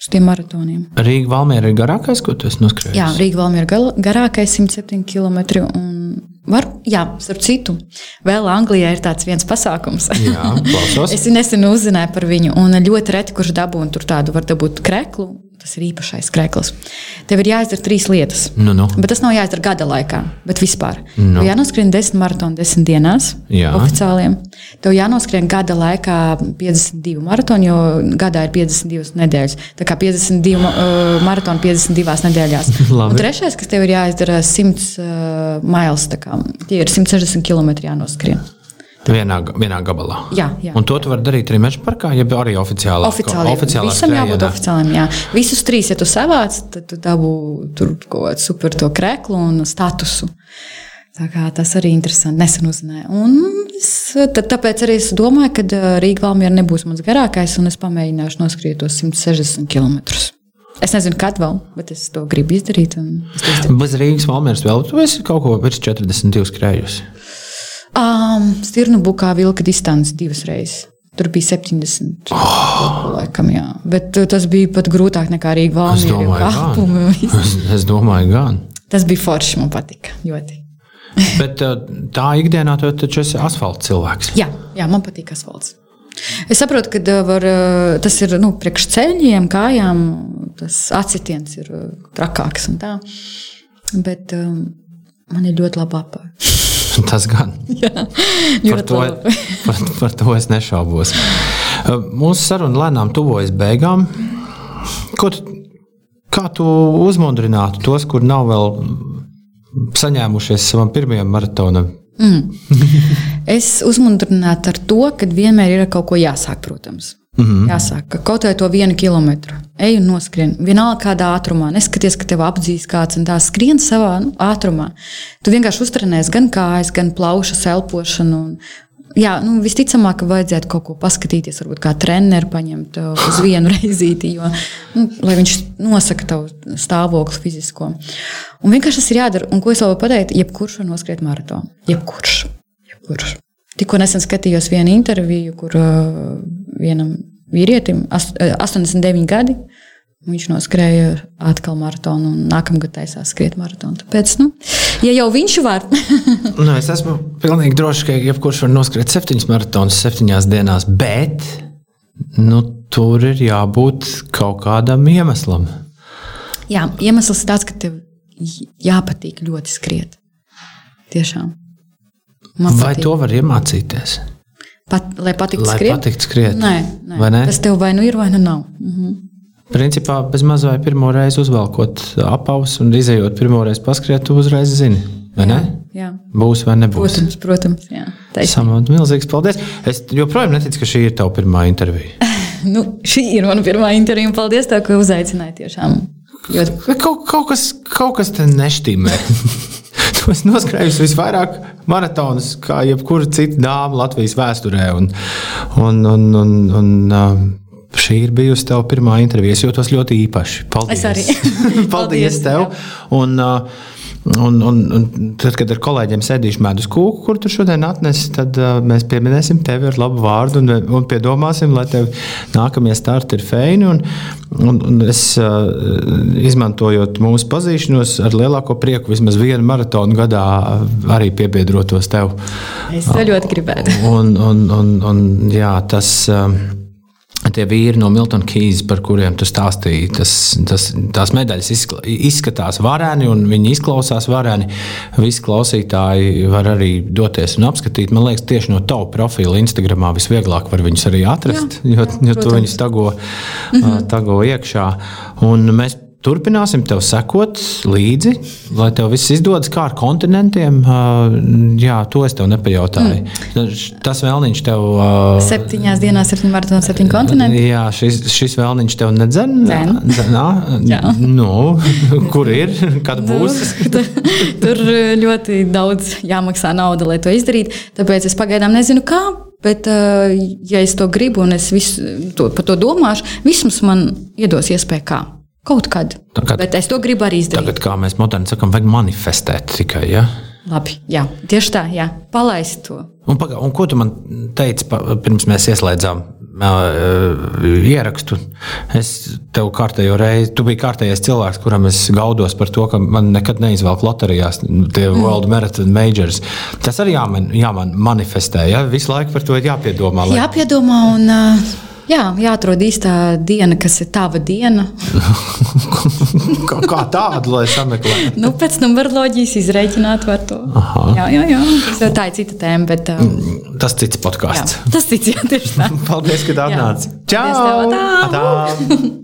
uz tiem maratoniem. Rīga Valmiera ir garākais, ko tu esi noskrējis? Jā, Rīga Valmiera ir garākais 107 km. Var, jā, starp citu, vēl Anglijā ir tāds viens pasākums. Jā, klausos. [LAUGHS] es nesen uzzināju par viņu, un ļoti reti, kurš dabūna tur tādu, var dabūt kreklu. Tas ir īpašais krēsls. Tev ir jāizdara trīs lietas. Nu, nu. Bet tas nav jāizdara gada laikā, bet vispār. Nu. Tev jānoskrien desmit maratonu desmit dienās, Jā. oficiāliem. Tev jānoskrien gada laikā 52 maratonu, jo gadā ir 52 nedēļas. Tā kā 52 uh, maratonu 52 nedēļās. [LAUGHS] Trešais, kas tev ir jāizdara 100 uh, miles, tie ir 160 km jānoskrien. Vienā, vienā gabalā. Jā, jā. Un to tu vari darīt arī meža parkā, ja arī oficiāli. Oficiāli, oficiālā visam jābūt oficiālam. Jā. Visus trīs, ja tu savāc, tad tu dabū tur kaut kādu super to kreklu un statusu. Tā kā tas arī interesanti. Nesen uzzināju. Un es, tad, tāpēc arī es domāju, ka Rīga Valmiera nebūs mans garākais, un es pamēģināšu noskriet tos 160 km. Es nezinu, kad vēl, bet es to gribu izdarīt. Bez Rīgas Valmieras vēl tu esi kaut ko virs 42 skrējusi. Um, Stirnu bukā vilka distance divas reizes. Tur bija 70. Oh. Laikam, jā. Bet uh, tas bija pat grūtāk nekā Rīga Es Valmiera. jo domāju, kāpumi. [LAUGHS] Es, es domāju, gan. Tas bija forši, man patika. Ļoti. [LAUGHS] Bet uh, tā ikdienā tu taču esi asfalta cilvēks. Jā, jā, man patīk asfalts. Es saprotu, ka uh, var, tas ir nu, priekš ceļiem, kājām, tas atsitiens ir trakāks un tā. Bet um, man ir ļoti labi apgājumi. [LAUGHS] Tas gan. [LAUGHS] Par Ļoti to, [LAUGHS] par, par to es nešaubos. Uh, Mūsu saruna lēnām tuvojas beigām. Ko tu, kā tu uzmundrinātu tos, kur nav vēl saņēmušies savam pirmajam maratonam? [LAUGHS] Es uzmundrinātu ar to, ka vienmēr ir kaut ko jāsāk, protams. Mm -hmm. Jāsāk ka kaut vai to vienu kilometru. Ej un noskrien. Vienalga kādā ātrumā. Neskaties, ka tev apdzīs kāds un tā skrien savā nu, ātrumā. Tu vienkārši uztrenēsi gan kājas, gan plaušas elpošanu. Un, Jā, nu, visticamāk, ka vajadzētu kaut ko paskatīties, varbūt kā treneru paņemt uh, uz [LAUGHS] vienu reizīti, jo, nu, lai viņš nosaka tavu stāvokli fizisko. Un vienkārši tas ir jādara. Un ko es vēl varu pateikt, jebkurš var noskriet maratonu. Jebkurš. jebkurš. Tikko nesen skatījos vienu interviju, kur uh, vienam vīrietim, ast- eh, 89 gadi, viņš noskrēja atkal maratonu un nākamgad taisās skriet maratonu. Tāpēc, nu, ja jau viņš var, [LAUGHS] Nu, es esmu pilnīgi drošs, ka jebkurš var noskriet septiņas maratonus septiņās dienās, bet nu, tur ir jābūt kaut kādam iemeslam. jā, iemesls ir tāds, ka tev jāpatīk ļoti skriet. Tiešām. Man Vai patīk. to var iemācīties? Pat, lai patiktu Lai skriet? patiktu skriet. Nē, nē. Vai ne? tas tev vai nu ir, vai nu nav. Mhm. Principā bez maz vai pirmo reizi uzvelkot apavus un izējot pirmo reizi paskriet, tu uzreiz zini, vai ne? Jā, Būs vai nebūs. protams, protams. Jā. Samot, milzīgs paldies. Es joprojām neticu, ka šī ir tava pirmā intervija. [LAUGHS] Nu, šī ir mana pirmā intervija. un Paldies, tev, ka uzaicināji. Tiešām. Bet Kaut, kaut, kas, kaut kas te neštīmē. [LAUGHS] tu esi noskrējusi visvairāk maratonus, kā jebkura cita dāma Latvijas vēsturē. Un, un, un, un, un, um, Šī ir bijusi tava pirmā intervija. Es jūtos ļoti īpaši. Paldies. Es arī. [LAUGHS] Paldies Paldies, tev. jā. Un, uh, un, un, un tad, kad ar kolēģiem sēdīšu medus kūku, kur tu šodien atnesi, tad uh, mēs pieminēsim tevi ar labu vārdu un, un piedomāsim, lai tev nākamie starti ir feini. Un, un, un es, uh, izmantojot mūsu pazīšanos, ar lielāko prieku vismaz vienu maratonu gadā uh, arī piebiedrotos tev. Es to ļoti gribētu. Un, un, un, un, jā, tas, um, tie vīri no Milton Keys, par kuriem tu stāstīji, tas, tas, tās medaļas izskatās vareni un viņi izklausās vareni. Visi klausītāji var arī doties un apskatīt. Man liekas, tieši no tava profila Instagramā visvieglāk var viņus arī atrast, Jā, jo, jo tu viņus tago, mm -hmm. tago iekšā. Un mēs turpināsim tev sekot līdzi, lai tev viss izdodas kā ar kontinentiem. Jā, to es tev nepajautāju. Mm. Tas vēlniņš tev. Septiņās dienās, septiņu maratonu, septiņu kontinentu. Jā, šis, šis vēlniņš tev nedzen. Dzen. Dzenā, nu, [LAUGHS] kur ir? Kad būs? Nu, [LAUGHS] tur- tur ļoti daudz jāmaksā nauda, lai to izdarītu. Tāpēc es pagaidām nezinu, kā. Bet, ja es to gribu un es visu, to, par to domāšu, vismaz man iedos iespēju kā. Kaut kad. Tagad- Bet es to gribu arī izdarīt. Tagad, kā mēs moderni sakām, vajag manifestēt tikai. Ja? Labi, jā, tieši tā, jā. palaist to. Un, paga, un ko tu man teici, pirms mēs ieslēdzām uh, ierakstu? Es tev kārtējo reizi, tu biji kārtējais cilvēks, kuram es gaudos par to, ka man nekad neizvelk loterijās tie mm. World Marathon Majors. Tas arī jāman, jāman manifestē. Ja? Visu laiku par to ir jāpiedomā. lai- Jāpiedomā un uh, jā, jāatrod īstā diena, kas ir tava diena. [LAUGHS] kā, kā tādu, lai sameklētu. Nu, pēc numeroloģijas izreikināt var to. Aha. Jā, jā, jā. Tas tā ir cita tēma, bet uh, Tas cits podkāsts. tas cits, jā, tieši tā. [LAUGHS] Paldies, ka atnāci. Paldies tev, Čau! atā! Atā!